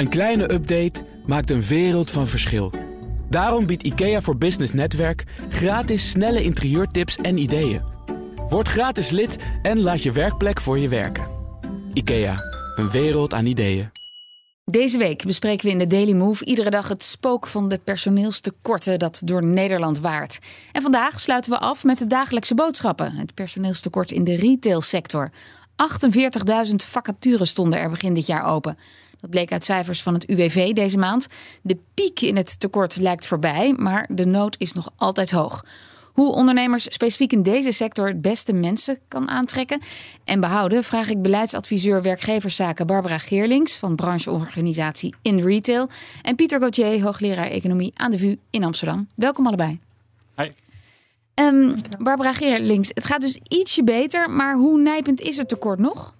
Een kleine update maakt een wereld van verschil. Daarom biedt IKEA voor Business Netwerk gratis snelle interieurtips en ideeën. Word gratis lid en laat je werkplek voor je werken. IKEA, een wereld aan ideeën. Deze week bespreken we in de Daily Move iedere dag het spook van de personeelstekorten dat door Nederland waart. En vandaag sluiten we af met de dagelijkse boodschappen. Het personeelstekort in de retailsector. 48.000 vacatures stonden er begin dit jaar open. Dat bleek uit cijfers van het UWV deze maand. De piek in het tekort lijkt voorbij, maar de nood is nog altijd hoog. Hoe ondernemers specifiek in deze sector het beste mensen kan aantrekken en behouden, vraag ik beleidsadviseur werkgeverszaken Barbara Geerlings van brancheorganisatie In Retail en Pieter Gauthier, hoogleraar economie aan de VU in Amsterdam. Welkom allebei. Hi. Um, Barbara Geerlings, het gaat dus ietsje beter, maar hoe nijpend is het tekort nog?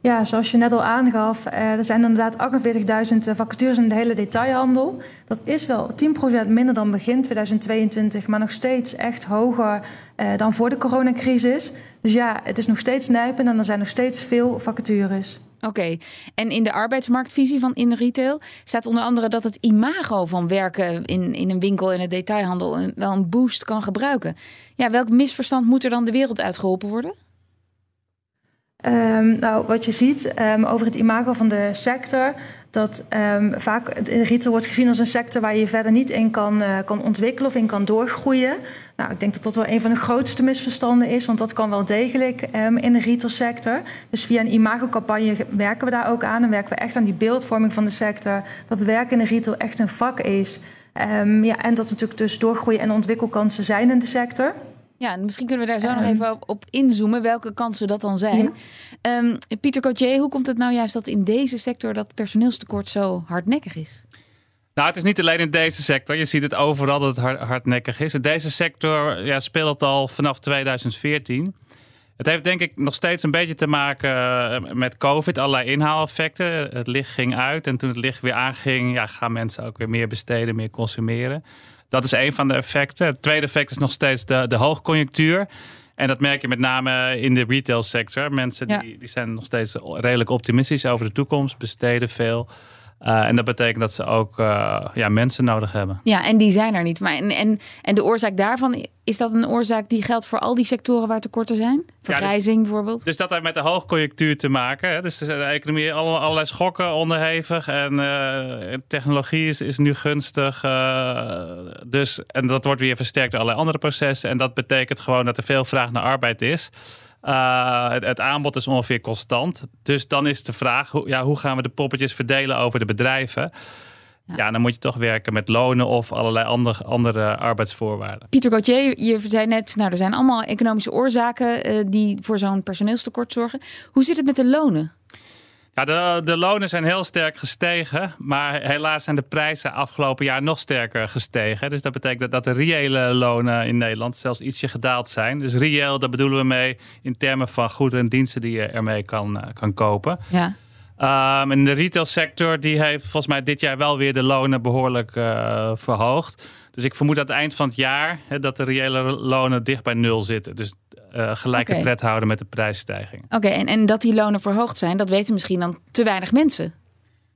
Ja, zoals je net al aangaf, eh, er zijn inderdaad 48.000 vacatures in de hele detailhandel. Dat is wel 10% minder dan begin 2022, maar nog steeds echt hoger eh, dan voor de coronacrisis. Dus ja, het is nog steeds nijpend en er zijn nog steeds veel vacatures. Oké, en in de arbeidsmarktvisie van in retail staat onder andere dat het imago van werken in, in een winkel in het detailhandel wel een boost kan gebruiken. Ja, welk misverstand moet er dan de wereld uitgeholpen worden? Um, nou, wat je ziet um, over het imago van de sector, dat um, vaak het retail wordt gezien als een sector waar je verder niet in kan, uh, kan ontwikkelen of in kan doorgroeien. Nou, ik denk dat dat wel een van de grootste misverstanden is, want dat kan wel degelijk in de retailsector. Dus via een imagocampagne werken we daar ook aan en werken we echt aan die beeldvorming van de sector. Dat werken in de retail echt een vak is. ja, en dat natuurlijk dus doorgroeien en ontwikkelkansen zijn in de sector. Ja, misschien kunnen we daar zo nog even op, op, inzoomen, welke kansen dat dan zijn. Ja. Um, Pieter Cotier, hoe komt het nou juist dat in deze sector dat personeelstekort zo hardnekkig is? Nou, het is niet alleen in deze sector. Je ziet het overal dat het hardnekkig is. In deze sector ja, speelt het al vanaf 2014. Het heeft denk ik nog steeds een beetje te maken eh, met COVID, allerlei inhaaleffecten. Het licht ging uit en toen het licht weer aanging, ja, gaan mensen ook weer meer besteden, meer consumeren. Dat is een van de effecten. Het tweede effect is nog steeds de, de hoogconjunctuur. En dat merk je met name in de retailsector. Mensen die, die zijn nog steeds redelijk optimistisch over de toekomst, besteden veel. Uh, en dat betekent dat ze ook uh, ja, mensen nodig hebben. Ja, en die zijn er niet. Maar en, en, en de oorzaak daarvan, is dat een oorzaak die geldt voor al die sectoren waar tekorten zijn? Vergrijzing ja, dus, bijvoorbeeld? Dus dat heeft met de hoogconjunctuur te maken. Hè? Dus de economie alle, allerlei schokken onderhevig. En uh, technologie is, is nu gunstig. dus, en dat wordt weer versterkt door allerlei andere processen. En dat betekent gewoon dat er veel vraag naar arbeid is. Uh, het, het, aanbod is ongeveer constant. Dus dan is de vraag, hoe, ja, hoe gaan we de poppetjes verdelen over de bedrijven? Ja. ja. dan moet je toch werken met lonen of allerlei andere, andere arbeidsvoorwaarden. Pieter Gauthier, je zei net, nou, er zijn allemaal economische oorzaken uh, die voor zo'n personeelstekort zorgen. Hoe zit het met de lonen? Ja, de, de lonen zijn heel sterk gestegen, maar helaas zijn de prijzen afgelopen jaar nog sterker gestegen. Dus dat betekent dat, dat de reële lonen in Nederland zelfs ietsje gedaald zijn. Dus reëel, daar bedoelen we mee in termen van goederen en diensten die je ermee kan, uh, kan kopen. Ja. Um, en de retailsector die heeft volgens mij dit jaar wel weer de lonen behoorlijk uh, verhoogd. Dus ik vermoed aan het eind van het jaar hè, dat de reële lonen dicht bij nul zitten. Dus uh, gelijke okay. tred houden met de prijsstijging. Oké, okay, en, en dat die lonen verhoogd zijn, dat weten misschien dan te weinig mensen.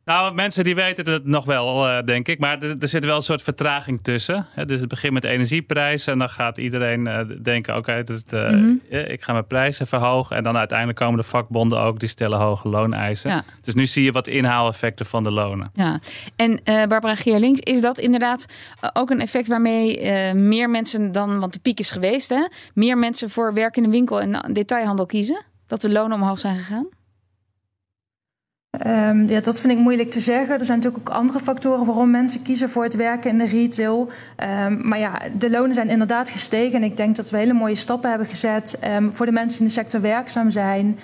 Nou, mensen die weten het nog wel, uh, denk ik. Maar er, er, zit wel een soort vertraging tussen. Hè? Dus het begint met energieprijzen. En dan gaat iedereen uh, denken, oké, okay, dus, uh, mm -hmm. ik ga mijn prijzen verhogen. En dan uiteindelijk komen de vakbonden ook, die stellen hoge looneisen. Ja. Dus nu zie je wat inhaaleffecten van de lonen. Ja, en Barbara Geerlings, is dat inderdaad ook een effect waarmee meer mensen dan, want de piek is geweest, hè, meer mensen voor werk in de winkel en detailhandel kiezen? Dat de lonen omhoog zijn gegaan? Um, ja, dat vind ik moeilijk te zeggen. Er zijn natuurlijk ook andere factoren waarom mensen kiezen voor het werken in de retail. Um, maar ja, de lonen zijn inderdaad gestegen. En ik denk dat we hele mooie stappen hebben gezet um, voor de mensen die in de sector werkzaam zijn.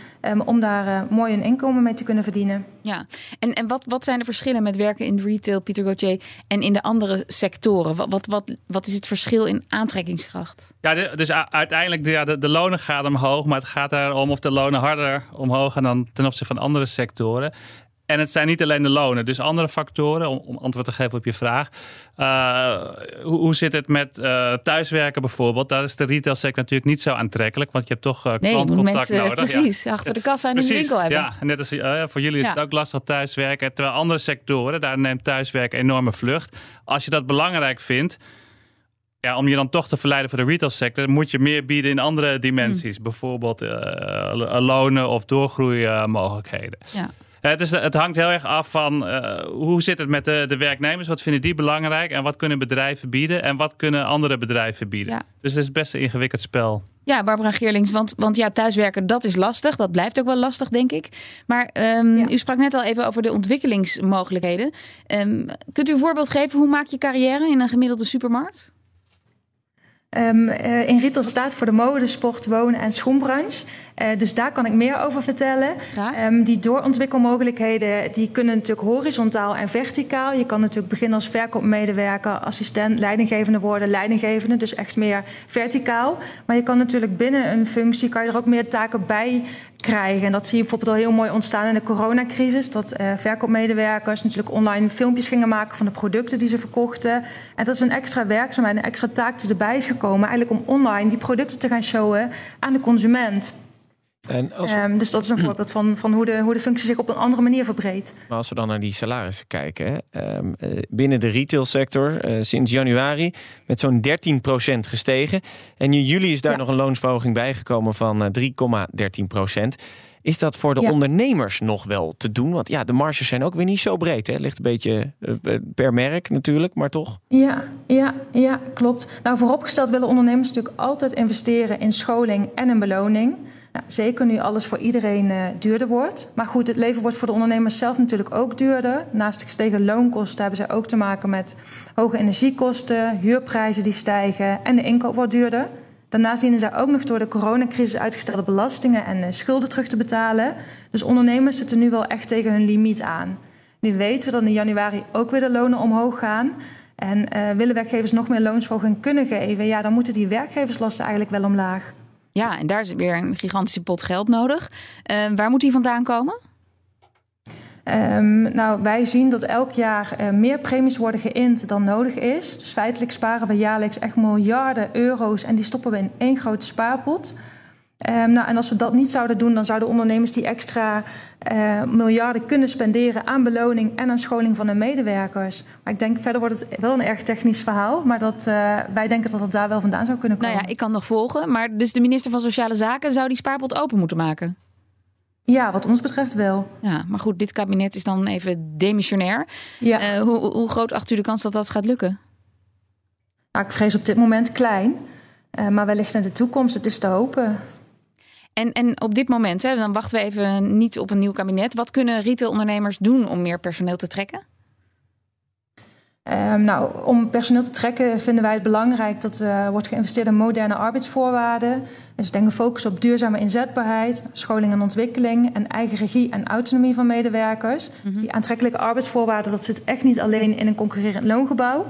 Om daar uh, mooi een inkomen mee te kunnen verdienen. Ja, en, en wat, wat zijn de verschillen met werken in retail, Pieter Gauthier, en in de andere sectoren? Wat, wat, wat, wat is het verschil in aantrekkingskracht? Ja, de, dus uiteindelijk, de, ja, de, de lonen gaan omhoog. Maar het gaat erom of de lonen harder omhoog gaan dan ten opzichte van andere sectoren. En het zijn niet alleen de lonen, dus andere factoren, om, om antwoord te geven op je vraag. Uh, hoe, hoe, zit het met uh, thuiswerken bijvoorbeeld? Daar is de retailsector natuurlijk niet zo aantrekkelijk, want je hebt toch uh, nee, klantcontact mensen, nodig. Precies, ja. achter de kassa in de winkel hebben. Ja, net als voor jullie is ja. het ook lastig thuiswerken. Terwijl andere sectoren, daar neemt thuiswerken enorme vlucht. Als je dat belangrijk vindt, ja, om je dan toch te verleiden voor de retailsector, moet je meer bieden in andere dimensies. Mm. Bijvoorbeeld lonen of doorgroeimogelijkheden. Ja. Het, is, het hangt heel erg af van uh, hoe zit het met de, de werknemers? Wat vinden die belangrijk? En wat kunnen bedrijven bieden? En wat kunnen andere bedrijven bieden? Ja. Dus het is best een ingewikkeld spel. Ja, Barbara Geerlings, want, want ja, thuiswerken, dat is lastig. Dat blijft ook wel lastig, denk ik. Maar um, ja. u sprak net al even over de ontwikkelingsmogelijkheden. Um, kunt u een voorbeeld geven? Hoe maak je carrière in een gemiddelde supermarkt? Um, uh, in retail staat voor de mode, sport, wonen en schoenbranche. Uh, dus daar kan ik meer over vertellen. Um, die doorontwikkelmogelijkheden die kunnen natuurlijk horizontaal en verticaal. Je kan natuurlijk beginnen als verkoopmedewerker, assistent, leidinggevende worden, leidinggevende, dus echt meer verticaal. Maar je kan natuurlijk binnen een functie kan je er ook meer taken bij krijgen. En dat zie je bijvoorbeeld al heel mooi ontstaan in de coronacrisis. Dat uh, verkoopmedewerkers natuurlijk online filmpjes gingen maken van de producten die ze verkochten. En dat is een extra werkzaamheid, een extra taak die erbij is gekomen. Eigenlijk om online die producten te gaan showen aan de consument. En als... um, dus dat is een voorbeeld van, van hoe, de, hoe de functie zich op een andere manier verbreedt. Maar als we dan naar die salarissen kijken, um, uh, binnen de retailsector uh, sinds januari met zo'n 13% gestegen. En in juli is daar ja. nog een loonsverhoging bijgekomen van uh, 3,13%. Is dat voor de ja. ondernemers nog wel te doen? Want ja, de marges zijn ook weer niet zo breed. Het ligt een beetje uh, per merk natuurlijk, maar toch? Ja, ja, ja, klopt. Nou, vooropgesteld willen ondernemers natuurlijk altijd investeren in scholing en in beloning. Zeker nu alles voor iedereen uh, duurder wordt. Maar goed, het leven wordt voor de ondernemers zelf natuurlijk ook duurder. Naast de gestegen loonkosten hebben zij ook te maken met hoge energiekosten, huurprijzen die stijgen en de inkoop wordt duurder. Daarnaast dienen zij ook nog door de coronacrisis uitgestelde belastingen en uh, schulden terug te betalen. Dus ondernemers zitten nu wel echt tegen hun limiet aan. Nu weten we dat in januari ook weer de lonen omhoog gaan. En uh, willen werkgevers nog meer loonsverhoging kunnen geven, ja, dan moeten die werkgeverslasten eigenlijk wel omlaag. Ja, en daar is weer een gigantische pot geld nodig. Uh, waar moet die vandaan komen? Um, nou, wij zien dat elk jaar uh, meer premies worden geïnd dan nodig is. Dus feitelijk sparen we jaarlijks echt miljarden euro's en die stoppen we in één grote spaarpot. Um, nou, en als we dat niet zouden doen, dan zouden ondernemers die extra uh, miljarden kunnen spenderen aan beloning en aan scholing van hun medewerkers. Maar ik denk verder wordt het wel een erg technisch verhaal, maar dat, uh, wij denken dat het daar wel vandaan zou kunnen komen. Nou ja, ik kan nog volgen, maar dus de minister van Sociale Zaken zou die spaarpot open moeten maken? Ja, wat ons betreft wel. Ja, maar goed, dit kabinet is dan even demissionair. Ja. Uh, hoe, hoe, groot acht u de kans dat dat gaat lukken? Nou, ik vrees op dit moment klein, maar wellicht in de toekomst. Het is te hopen. En, en op dit moment, hè, dan wachten we even niet op een nieuw kabinet. Wat kunnen retailondernemers doen om meer personeel te trekken? Um, nou, om personeel te trekken vinden wij het belangrijk dat er uh, wordt geïnvesteerd in moderne arbeidsvoorwaarden. Dus denk een focus op duurzame inzetbaarheid, scholing en ontwikkeling en eigen regie en autonomie van medewerkers. Mm -hmm. Die aantrekkelijke arbeidsvoorwaarden, dat zit echt niet alleen in een concurrerend loongebouw.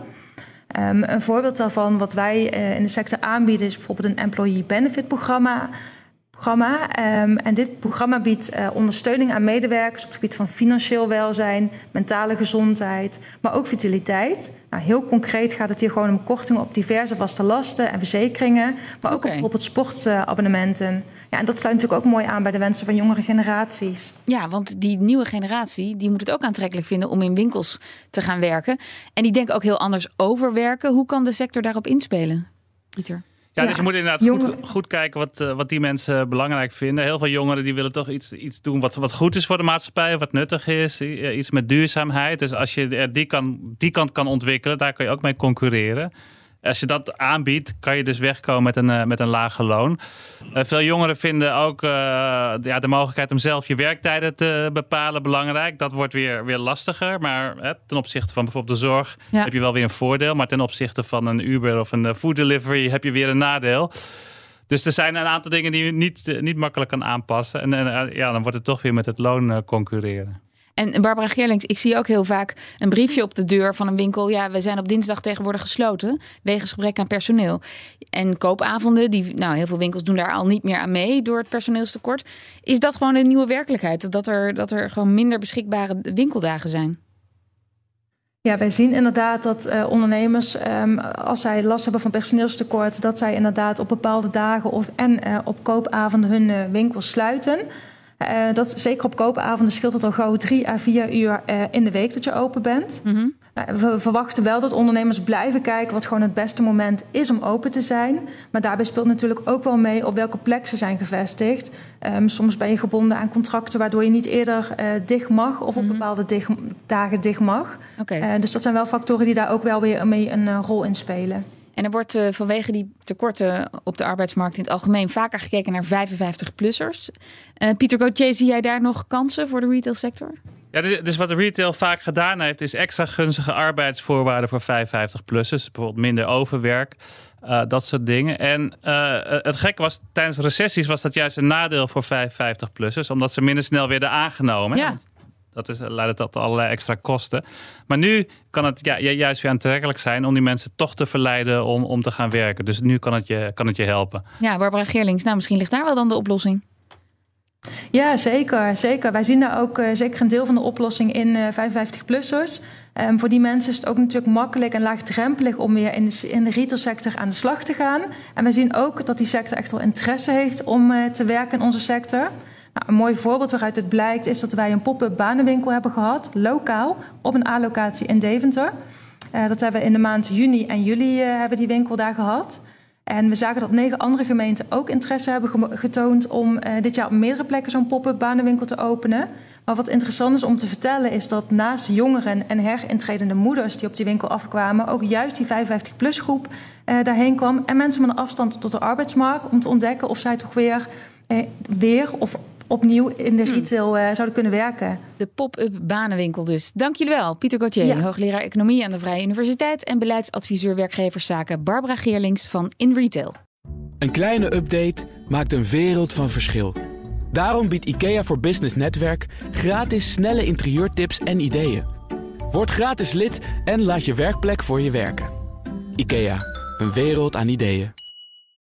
Um, een voorbeeld daarvan, wat wij uh, in de sector aanbieden, is bijvoorbeeld een employee benefit programma programma. Um, en dit programma biedt uh, ondersteuning aan medewerkers op het gebied van financieel welzijn, mentale gezondheid, maar ook vitaliteit. Nou, heel concreet gaat het hier gewoon om kortingen op diverse vaste lasten en verzekeringen, maar ook okay. op bijvoorbeeld sportabonnementen. Ja, en dat sluit natuurlijk ook mooi aan bij de wensen van jongere generaties. Ja, want die nieuwe generatie die moet het ook aantrekkelijk vinden om in winkels te gaan werken. En die denken ook heel anders over werken. Hoe kan de sector daarop inspelen, Pieter? Ja, dus je moet inderdaad goed, goed, kijken wat, uh, wat die mensen belangrijk vinden. Heel veel jongeren die willen toch iets, iets doen wat, wat goed is voor de maatschappij, wat nuttig is. Iets met duurzaamheid. Dus als je die, kan, die kant kan ontwikkelen, daar kun je ook mee concurreren. Als je dat aanbiedt, kan je dus wegkomen met een, uh, met een lage loon. Uh, veel jongeren vinden ook uh, ja, de mogelijkheid om zelf je werktijden te bepalen belangrijk. Dat wordt weer, weer lastiger. Maar hè, ten opzichte van bijvoorbeeld de zorg ja. heb je wel weer een voordeel. Maar ten opzichte van een Uber of een food delivery heb je weer een nadeel. Dus er zijn een aantal dingen die je niet, niet makkelijk kan aanpassen. En, en ja, dan wordt het toch weer met het loon concurreren. En Barbara Geerlings, ik zie ook heel vaak een briefje op de deur van een winkel. Ja, we zijn op dinsdag tegenwoordig gesloten wegens gebrek aan personeel. En koopavonden, die, nou, heel veel winkels doen daar al niet meer aan mee door het personeelstekort. Is dat gewoon een nieuwe werkelijkheid? Dat er, dat er gewoon minder beschikbare winkeldagen zijn? Ja, wij zien inderdaad dat uh, ondernemers, um, als zij last hebben van personeelstekort, dat zij inderdaad op bepaalde dagen of en uh, op koopavonden hun uh, winkels sluiten. Uh, dat, zeker op koopavonden scheelt het al gauw drie à vier uur uh, in de week dat je open bent. Mm -hmm. uh, we verwachten wel dat ondernemers blijven kijken wat gewoon het beste moment is om open te zijn. Maar daarbij speelt natuurlijk ook wel mee op welke plek ze zijn gevestigd. Um, soms ben je gebonden aan contracten waardoor je niet eerder dicht mag of op mm -hmm. bepaalde dagen dicht mag. Okay. dus dat zijn wel factoren die daar ook wel weer mee een rol in spelen. En er wordt uh, vanwege die tekorten op de arbeidsmarkt in het algemeen vaker gekeken naar 55-plussers. Uh, Pieter Gauthier, zie jij daar nog kansen voor de retailsector? Ja, dus, dus wat de retail vaak gedaan heeft, is extra gunstige arbeidsvoorwaarden voor 55-plussers. Bijvoorbeeld minder overwerk, uh, dat soort dingen. En het gekke was, tijdens recessies was dat juist een nadeel voor 55-plussers, omdat ze minder snel werden aangenomen. Ja. Dat is, leidt tot allerlei extra kosten. Maar nu kan het ja, juist weer aantrekkelijk zijn om die mensen toch te verleiden om, om te gaan werken. Dus nu kan het, je, kan het je helpen. Ja, Barbara Geerlings, nou misschien ligt daar wel dan de oplossing. Ja, zeker. zeker. Wij zien daar ook uh, zeker een deel van de oplossing in uh, 55-plussers. Um, voor die mensen is het ook natuurlijk makkelijk en laagdrempelig om weer in de, in de retailsector aan de slag te gaan. En wij zien ook dat die sector echt wel interesse heeft om uh, te werken in onze sector. Nou, een mooi voorbeeld waaruit het blijkt is dat wij een pop-up banenwinkel hebben gehad, lokaal, op een A-locatie in Deventer. Uh, dat hebben we in de maand juni en juli uh, hebben die winkel daar gehad. En we zagen dat negen andere gemeenten ook interesse hebben getoond om uh, dit jaar op meerdere plekken zo'n pop-up banenwinkel te openen. Maar wat interessant is om te vertellen is dat naast jongeren en herintredende moeders die op die winkel afkwamen, ook juist die 55-plus groep daarheen kwam. En mensen met een afstand tot de arbeidsmarkt om te ontdekken of zij toch weer, weer of opnieuw in de retail uh, zouden kunnen werken. De pop-up banenwinkel dus. Dank jullie wel. Pieter Gauthier, ja. hoogleraar Economie aan de Vrije Universiteit... en beleidsadviseur werkgeverszaken Barbara Geerlings van In Retail. Een kleine update maakt een wereld van verschil. Daarom biedt IKEA voor Business Netwerk gratis snelle interieurtips en ideeën. Word gratis lid en laat je werkplek voor je werken. IKEA, een wereld aan ideeën.